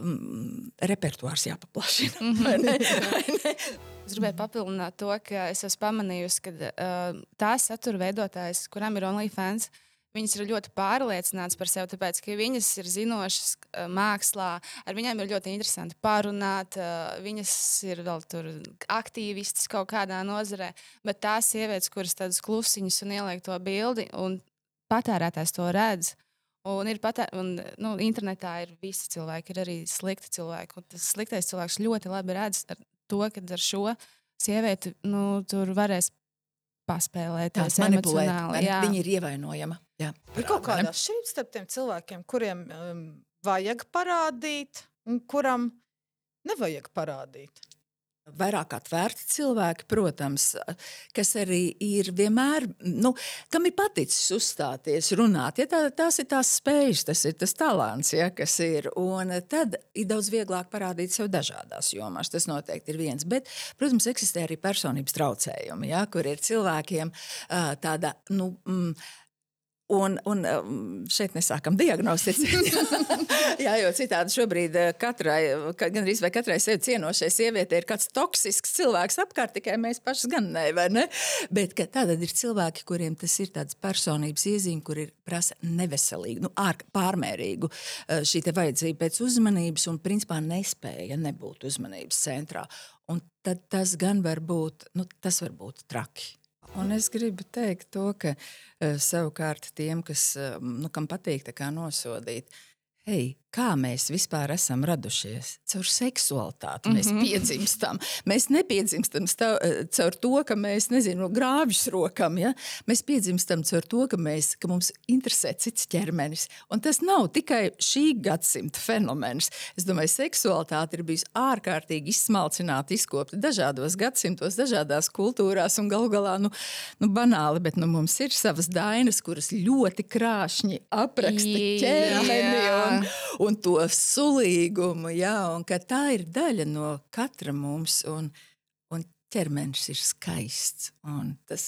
um, repertuārs jāpaplašina. Mm -hmm. vai ne? Vai ne? Es gribēju papildināt to, ka es esmu pamanījusi, ka uh, tās satura veidotājs, kurām ir OnlyFans, viņas ir ļoti pārliecinātas par sevi, tāpēc ka viņas ir zinošas uh, mākslā, ar viņiem ir ļoti interesanti parunāt, uh, viņas ir vēl tur aktīvistas kaut kādā nozarē, bet tās sievietes, kuras tādas klusiņas un ieliek to bildi, un patērētājs to redz. Un ir pat, un, nu, internetā ir visi cilvēki, ir arī slikti cilvēki. Tas sliktais cilvēks ļoti labi redz to, ka ar šo sievieti nu, tur varēs paspēlēt. Tā manipulēt. Viņa ir ievainojama. Jā. Ir kaut kāda atšķirība starp tiem cilvēkiem, kuriem um, vajag parādīt un kuram nevajag parādīt. Vairāk atvērti cilvēki, protams, kas arī ir vienmēr, nu, kam ir paticis uzstāties, runāt. Ja, tā, tās ir tās spējas, tas ir tas talants, ja, kas ir. Un tad ir daudz vieglāk parādīt sev dažādās jomās. Tas noteikti ir viens. Bet, protams, eksistē arī personības traucējumi, ja, kur ir cilvēkiem tāda. Nu, mm, Un, un um, šeit nesākam diagnosticēt. Jā, jo citādi šobrīd uh, katrai, gandrīz vai katrai sevi cienošai sievietei ir kāds toksisks cilvēks apkārt, tikai mēs paši gan ne, vai ne? Bet tātad ir cilvēki, kuriem tas ir tāds personības iezīme, kur ir prasa neveselīgu, nu, ārk, pārmērīgu uh, šī te vajadzība pēc uzmanības un principā nespēja nebūt uzmanības centrā. Un tad tas gan var būt, nu, tas var būt traki. Un es gribu teikt to, ka uh, savukārt tiem, kas, uh, nu, kam patīk nosodīt, hei, kā mēs vispār esam radušies. Caur seksualitāti mm -hmm. mēs mhm. piedzimstam. Mēs nepiedzimstam stāv, eh, caur to, ka mēs nezinu, grāvjus rokam. Ja? Mēs piedzimstam caur to, ka, mēs, ka mums interesē cits ķermenis. Un tas nav tikai šī gadsimta fenomens. Es domāju, seksualitāte ir bijusi ārkārtīgi izsmalcināta, izkopta dažādos gadsimtos, dažādās kultūrās un galu galā nu, nu, banāli, bet nu, mums ir savas dainas, kuras ļoti krāšņi apraksta ķermeni. Un, un to sulīgumu, jā, un ka tā ir daļa no katra mums, un, un ķermenis ir skaists. Tas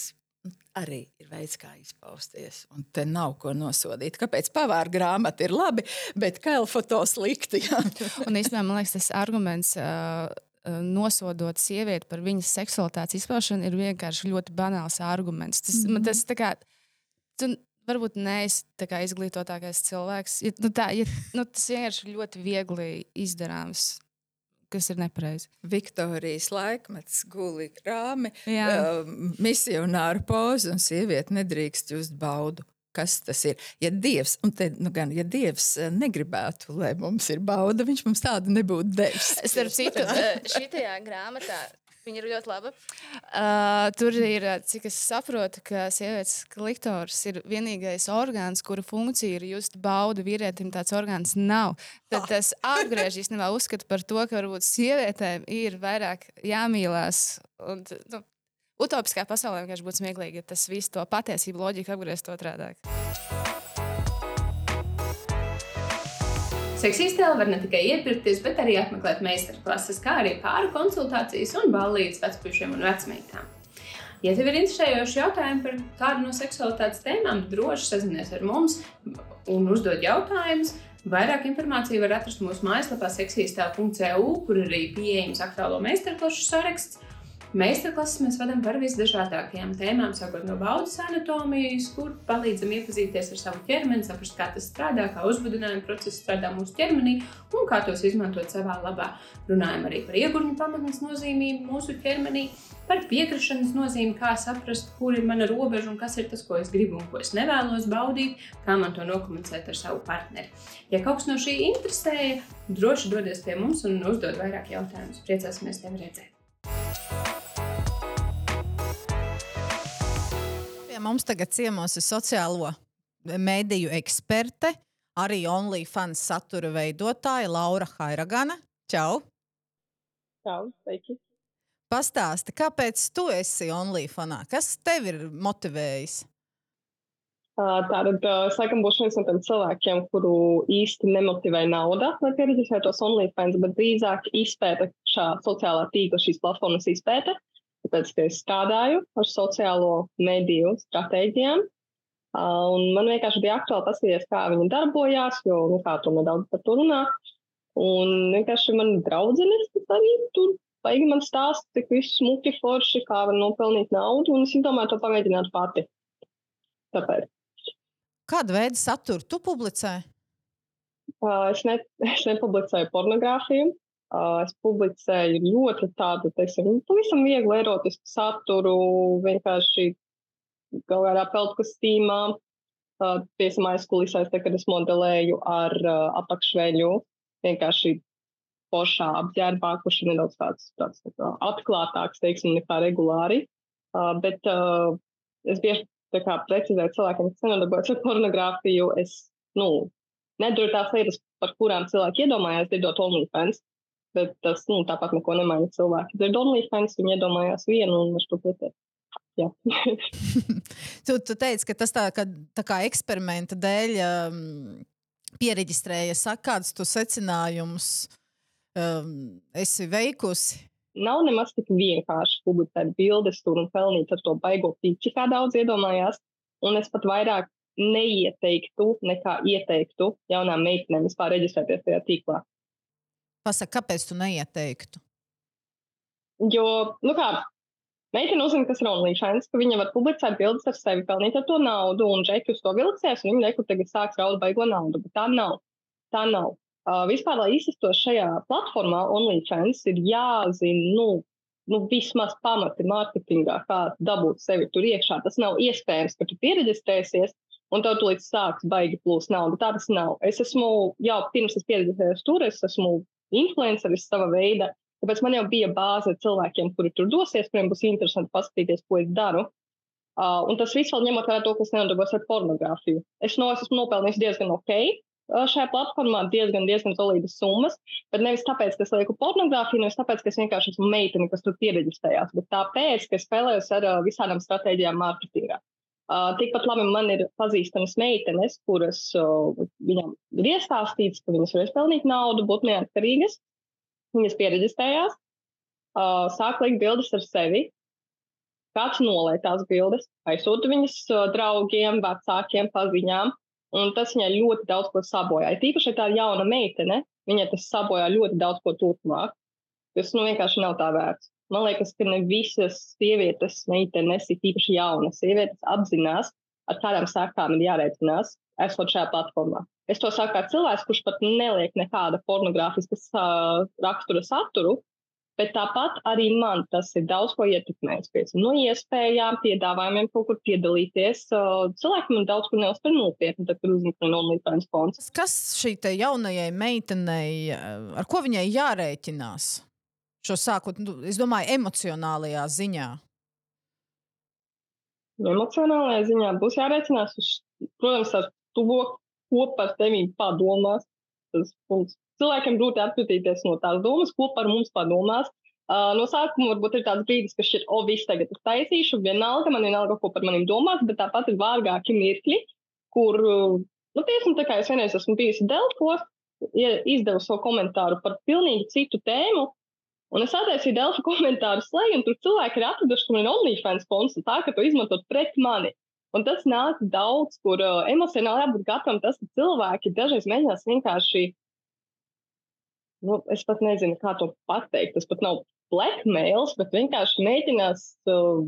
arī ir veids, kā izpausties. Un te nav ko nosodīt. Kāpēc pavāra grāmata ir labi, bet kailfoto slikti? un īstenībā man liekas, tas arguments. Uh, nosodot sievieti par viņas seksualitātes izpaušanu, ir vienkārši ļoti banāls arguments. Tas, mm -hmm. tas kā, tu varbūt neesmu izglītotākais cilvēks. Ja, nu, tā, ja, nu, tas vienkārši ir ļoti viegli izdarāms. Kas ir nepareizi? Viktorijas laikmets, guli rāmi, uh, misionāra poza un sieviete nedrīkst just baudu. Kas tas ir? Ja Dievs, te, nu gan, ja Dievs negribētu, lai mums ir bauda, viņš mums tādu nebūtu devis. Starp citu, šī grāmatā Viņa ir ļoti laba. Uh, tur ir, cik es saprotu, ka sievietes kliktors ir vienīgais orgāns, kura funkcija ir just baudu. Vīrietim tāds orgāns nav. Tad tas apgriež īstenībā uzskatu par to, ka varbūt sievietēm ir vairāk jāmīlās. Un, nu, utopiskā pasaulē vienkārši būtu smieklīgi, ja tas visu to patiesību loģiku apgriezt otrādāk. Seksistēlu var ne tikai iepirkties, bet arī apmeklēt meistarklases, kā arī pāri konsultācijas un ballītes vecpušiem un vecmeitām. Ja tev ir interesējoši jautājumi par kādu no seksualitātes tēmām, droši sazinies ar mums un uzdod jautājumus. Vairāk informāciju var atrast mūsu mājaslapā seksistēlu.eu, kur arī pieejams aktuālo meistarklašu saraksts. Meistarklases mēs vadām par visdažādākajām tēmām, sākot no baudas anatomijas, kur palīdzam iepazīties ar savu ķermeni, saprast, kā tas strādā, kā uzbudinājuma process strādā mūsu ķermenī un kā tos izmantot savā labā. Runājam arī par iegurņu pamatnes nozīmību mūsu ķermenī, par piekrišanas nozīmi, kā saprast, kur ir mana robeža un kas ir tas, ko es gribu un ko es nevēlos baudīt, kā man to nokomunicēt ar savu partneri. Ja kaut kas no šī interesēja, droši dodies pie mums un uzdod vairāk jautājumus. Priecāsimies tevi redzēt! Pie mums tagad ciemos ir sociālo mediju eksperte, arī OnlyFans satura veidotāja Laura Hairagana. Čau! Čau, sveiki! Pastāsti, kāpēc tu esi OnlyFanā? Kas tev ir motivējis? Tātad laikam būšu viens no tiem cilvēkiem, kuru īsti nemotivē nauda, lai pieredzētos OnlyFans, bet drīzāk izpēta šā sociālā tīkla, šīs platformas izpēta. Tāpēc, es strādāju ar sociālo mediju stratēģijām, un man vienkārši bija aktuāli paskatīties, kā viņi darbojās, jo, nu, kā tu nedaudz par to runā. Un vienkārši man draudzenes arī tur baigi man stāst, cik viss smuki forši, kā var nopelnīt naudu, un es domāju to pamēģināt pati. Tāpēc. Kādu veidu saturu tu publicē? Uh, es, ne, es nepublicēju pornogrāfiju. Uh, es publicēju ļoti tādu, teiksim, pavisam vieglu erotisku saturu, vienkārši kaut kādā peltkostīmā. Uh, Piemēram, aizkulisēs, te, kad es modelēju ar apakšveļu, vienkārši pošā apģērbā, kurš ir nedaudz tāds, tāds tā atklātāks, teiksim, nekā regulāri. Bet es bieži kā, precizēt cilvēkiem, kas nenodarbojas ar pornogrāfiju. Es nu, nedaru tās lietas, par kurām cilvēki iedomājās, dzirdot OnlyFans. Bet tas nu, tāpat neko nemaina cilvēki. Dzird OnlyFans, viņi iedomājās vienu un uz to pietiek. tu, tu teici, ka tas tā, ka, tā kā eksperimenta dēļ um, pieregistrējies. Kādus secinājumus um, esi veikusi? Nav nemaz tik vienkārši publicēt bildes tur un pelnīt ar to baigo pīķi, kā daudz iedomājās. Un es pat vairāk neieteiktu, nekā ieteiktu jaunām meitenēm vispār reģistrēties tajā tīklā. Pasaka, kāpēc tu neieteiktu? Jo, nu kā, meitene uzzina, kas ir OnlyFans, ka viņa var publicēt bildes ar sevi, pelnīt ar to naudu, un džeki uz to vilksies, un viņi rekur tagad sāks raud baigo naudu, bet tā nav. Tā nav. Uh, vispār, lai izsastos šajā platformā, OnlyFans ir jāzina, nu, nu, vismaz pamati mārketingā, kā dabūt sevi tur iekšā. Tas nav iespējams, ka tu pieregistrēsies un tev tulīt sāks baigi plūst naudu. Tā tas nav. Es esmu jau pirms es pieregistrējos tur, es esmu influenceris sava veida. Tāpēc man jau bija bāze cilvēkiem, kuri tur dosies, kuriem būs interesanti paskatīties, ko es daru. Uh, un tas viss vēl ņemot vērā to, kas nenodarbos ar pornogrāfiju. Es no es esmu nopelnījis diezgan ok, šajā platformā diezgan, diezgan solīdas summas. Bet nevis tāpēc, ka es lieku pornogrāfiju, nevis tāpēc, ka es vienkārši esmu meitene, kas tur pieregistrējās, bet tāpēc, ka es spēlējos ar visādām stratēģijām mārketingā. Uh, tikpat labi man ir pazīstamas meitenes, kuras uh, viņam ir iestāstīts, ka viņas var pelnīt naudu, būt neatkarīgas. Viņas pieregistrējās, uh, sāk likt bildes ar sevi. Kāds nolaiž tās bildes, aizsūta viņas draugiem, vecākiem, paziņām. Un tas viņai ļoti daudz ko sabojāja. Tīpaši, tā jauna meitene, viņai tas sabojā ļoti daudz ko turpmāk. Tas nu, vienkārši nav tā vērts. Man liekas, ka ne visas sievietes, meitenes, ir īpaši jaunas sievietes, apzinās, ar kādām sekām ir jārēķinās, esot šajā platformā. Es to saku kā cilvēks, kurš pat neliek nekāda pornogrāfiska uh, rakstura saturu, Bet tāpat arī man tas ir daudz ko ietekmējis. No iespējām, piedāvājumiem kaut kur piedalīties. Cilvēki man daudz ko neuztver nopietni, tad, kad uzzina, ka OnlyFans fonds. Kas šī jaunajai meitenei, ar ko viņai jārēķinās? Šo sākot, nu, es domāju, emocionālajā ziņā. Emocionālajā ziņā būs jārēķinās, uz, protams, ar to, ko par tevi padomās. Tas punkts cilvēkiem grūti atpūtīties no tās domas, ko par mums padomās. Uh, no sākuma varbūt ir tāds brīdis, ka šis ir, o, viss tagad es taisīšu, vienalga, man vienalga, ko par maniem domās, bet tāpat ir vārgāki mirkļi, kur, nu, tiešām tā kā es vienreiz esmu bijusi Delfos, izdevu savu komentāru par pilnīgi citu tēmu, un es attaisīju Delfu komentāru slēgu, un tur cilvēki ir atraduši, ka man ir OnlyFans konts, tā, ka to izmantot pret mani. Un tas nāk daudz, kur uh, emocionāli jābūt gatavam tas, ka cilvēki dažreiz mēģinās vienkārši nu, es pat nezinu, kā to pateikt. Tas pat nav blackmails, bet vienkārši mēģinās uh,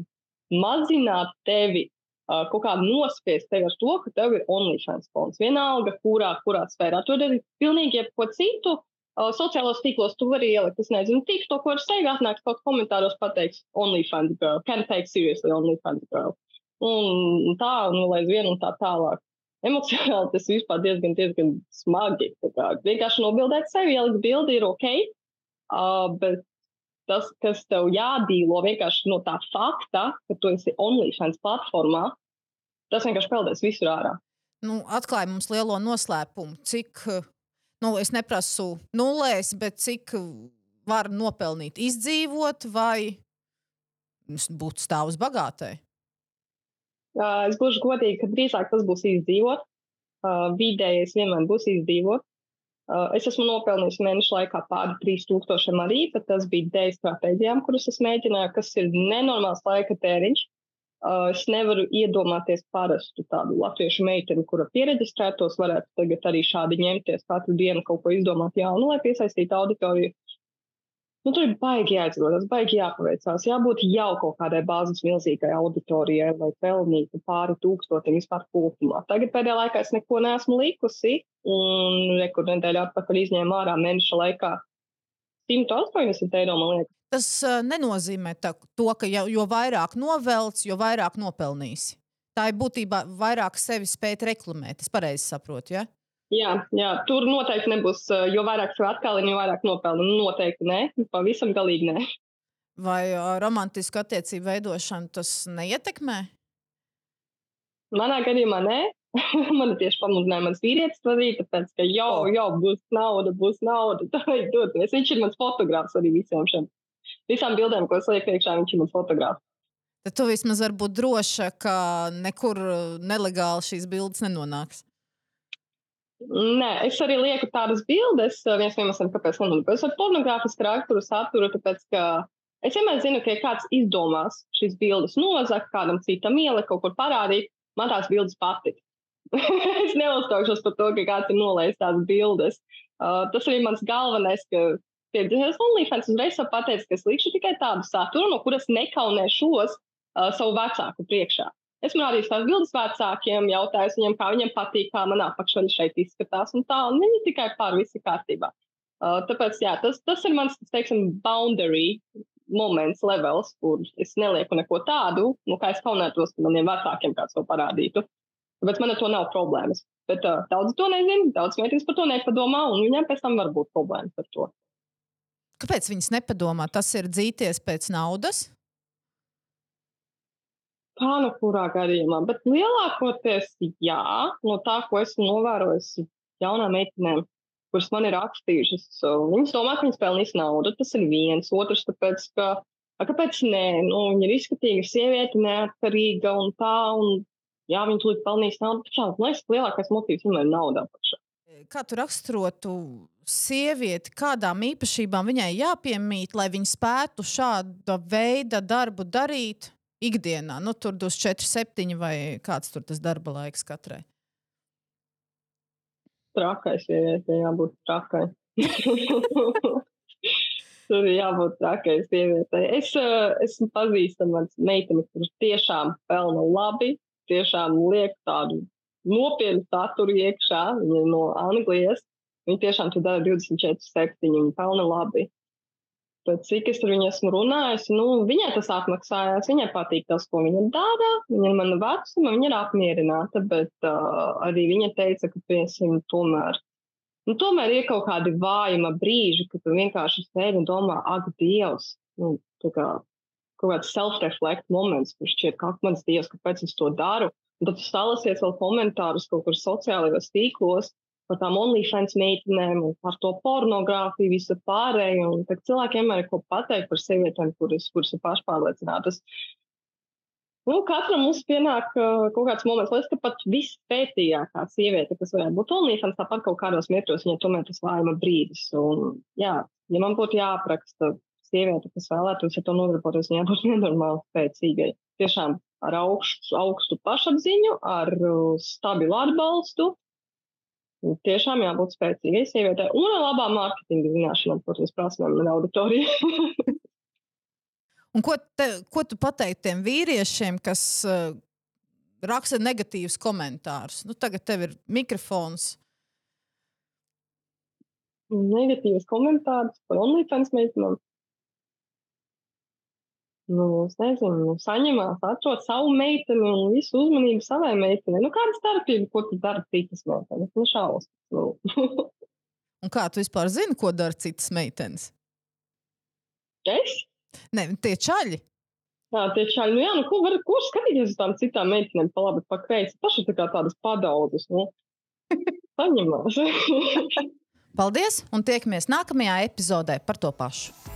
mazināt tevi, uh, kaut kā nospiest tevi ar to, ka tev ir OnlyFans konts. Vienalga, kurā, kurā sfērā. Tu dari pilnīgi jebko citu. Uh, sociālos tīklos tu vari ielikt, es nezinu, tīklu to, ko var steigāt, nāks kaut komentāros pateiks OnlyFans girl, can take seriously OnlyFans girl. Un tā, un vēl aizvien un tā tālāk. Emocionāli tas vispār diezgan, diezgan smagi. Kā, vienkārši nobildēt sevi, ielikt bildi ir ok, uh, bet tas, kas tev jādīlo vienkārši no tā fakta, ka tu esi OnlyFans platformā, tas vienkārši peldēs visur ārā. Nu, atklāja mums lielo noslēpumu, cik, nu, es neprasu nulēs, bet cik var nopelnīt, izdzīvot vai būt stāvus bagātai. Uh, es gluži godīgi, ka drīzāk tas būs izdzīvot. Uh, vidējais vienmēr būs izdzīvot. Uh, es esmu nopelnījis mēnešu laikā pāri 3000 arī, bet tas bija dēļ stratēģijām, kuras es mēģināju, kas ir nenormāls laika tēriņš. Es nevaru iedomāties parastu tādu latviešu meiteni, kura pieregistrētos, varētu tagad arī šādi ņemties katru dienu kaut ko izdomāt jaunu, lai piesaistītu auditoriju. Nu, tur ir baigi jāizgrotas, baigi jāpaveicās. Jābūt jau kaut kādai bāzes milzīgai auditorijai, lai pelnītu pāri tūkstotim vispār kopumā. Tagad pēdējā laikā es neko neesmu likusi, un rekur nedēļa atpakaļ izņēmu ārā mēneša laikā 180 eiro, man liekas. Tas uh, nenozīmē tā, to, ka jo, jo vairāk novelc, jo vairāk nopelnīsi. Tā ir būtībā vairāk sevi spēt reklamēt. Es pareizi saprotu, ja? Jā, jā, tur noteikti nebūs, jo vairāk sev atkalina, jo vairāk nopelna. Noteikti nē, pavisam galīgi nē. Vai romantisku attiecību veidošanu tas neietekmē? Manā gadījumā nē. Man tieši pamudināja mans vīrietis to darīt, tāpēc, ka jau, oh. jau būs nauda, būs nauda. Tā ir doties. Viņš ir mans fotogrāfs arī visiem šiem. Visām bildēm, ko es lieku iekšā, viņš ir mans fotogrāfs. Tad tu vismaz vari būt droša, ka nekur nelegāli šīs bildes nenonāks. Nē, es arī lieku tādas bildes. Viens no iemesliem, kāpēc man ir ar pornogrāfisku raksturu saturu, tāpēc, ka es vienmēr zinu, ka ja kāds izdomās šīs bildes nozagt, kādam citam ielikt, kaut kur parādīt, man tās bildes patīk. es neuzstāšos par to, ka kāds ir nolējis tādas bildes. Uh, tas arī mans galvenais, ka pieredzējis OnlyFans uzreiz pateica, ka es likšu tikai tādu saturu, no kuras nekaunēšos uh, savu vecāku priekšā. Esmu rādījis tās bildes vecākiem, jautājis viņiem, kā viņiem patīk, kā manā apakšveļa šeit izskatās. Un tā, un viņi tikai pār visi kārtībā. Uh, tāpēc, jā, tas, tas ir mans, teiksim, boundary moments, levels, kur es nelieku neko tādu, nu, kā es kaunētos, ka maniem vecākiem kāds to parādītu. Tāpēc man ar to nav problēmas. Bet uh, daudz to nezina, daudz meitenes par to nepadomā, un viņiem pēc tam var būt problēmas ar to. Kāpēc viņas nepadomā? Tas ir dzīties pēc naudas. Kā nu kurā gadījumā, bet lielākoties jā, no tā, ko esmu novērojis jaunām meitenēm, kuras man ir rakstījušas, viņas domā, ka viņas pelnīs naudu. Tas ir viens. Otrs, tāpēc, ka, a, kāpēc nē, nu, viņa ir izskatīga sieviete, neatkarīga un tā, un jā, viņa tūlīt pelnīs naudu. Šāds, man liekas, lielākais motīvs vienmēr ir nauda. Pašā. Kā tu raksturotu sievieti, kādām īpašībām viņai jāpiemīt, lai viņa spētu šāda veida darbu darīt? Ikdienā? Nu, tur dos 4, 7 vai kāds tur tas darba laiks katrai? Trakais sievietei jābūt trakai. tur ir jābūt trakai sievietei. Es uh, esmu pazīstams meitene, kuras tiešām pelna labi, tiešām liek tādu nopietnu saturu iekšā. Viņa no Anglijas. Viņa tiešām tur dara 24, 7 un pelna labi. Cik es ar viņu esmu runājis, nu, viņai tas atmaksājās. Viņai patīk tas, ko viņa dara. Viņa ir mana vecuma, viņa ir apmierināta, bet uh, arī viņa teica, ka, piemēram, tomēr, nu, tomēr ir kaut kādi vājuma brīži, kad tu vienkārši sēdi un domā, ak, Dievs, nu, tā kā kaut kāds self-reflect moments, kurš šķiet, kā mans Dievs, kāpēc es to daru. Un tad tu stāsies vēl komentārus kaut kur sociālajos tīklos, par tām OnlyFans meitenēm un par to pornogrāfiju, visu pārējo. Un tad cilvēkiem ir ko pateikt par sievietēm, kuras, kuras ir pašpārliecinātas. Nu, katram mums pienāk uh, kaut kāds moments, lai es ka pat vispētīgākā sieviete, kas varētu būt OnlyFans, tāpat kaut kādos mirkļos viņai tomēr tas vājuma brīdis. Un, jā, ja man būtu jāapraksta sieviete, kas vēlētos ar to nodarboties, viņai būtu nenormāli spēcīgai. Tiešām ar augstu, augstu pašapziņu, ar uh, stabilu atbalstu, Tiešām jābūt spēcīgai sievietei un labām mārketinga zināšanām, protams, prasmēm un auditoriju. Un ko, te, ko tu pateiktu tiem vīriešiem, kas uh, raksta negatīvus komentārus? Nu, tagad tev ir mikrofons. Negatīvas komentārus par OnlyFans meitenēm. Nu, es nezinu, nu, saņemās, atrod savu meiteni un visu uzmanību savai meitenei. Nu, kāda starpība, ko tu dari citas meitenes? Nu, šausmas. Nu. Un kā tu vispār zini, ko dara citas meitenes? es? Ne, tie čaļi. Jā, tie čaļi, nu jā, nu ko var, ko skatīties uz tām citām meitenēm pa labi, pa kreisi? Paši tā kā tādas padaudzes, nu. Saņemās. Paldies, un tiekamies nākamajā epizodē par to pašu.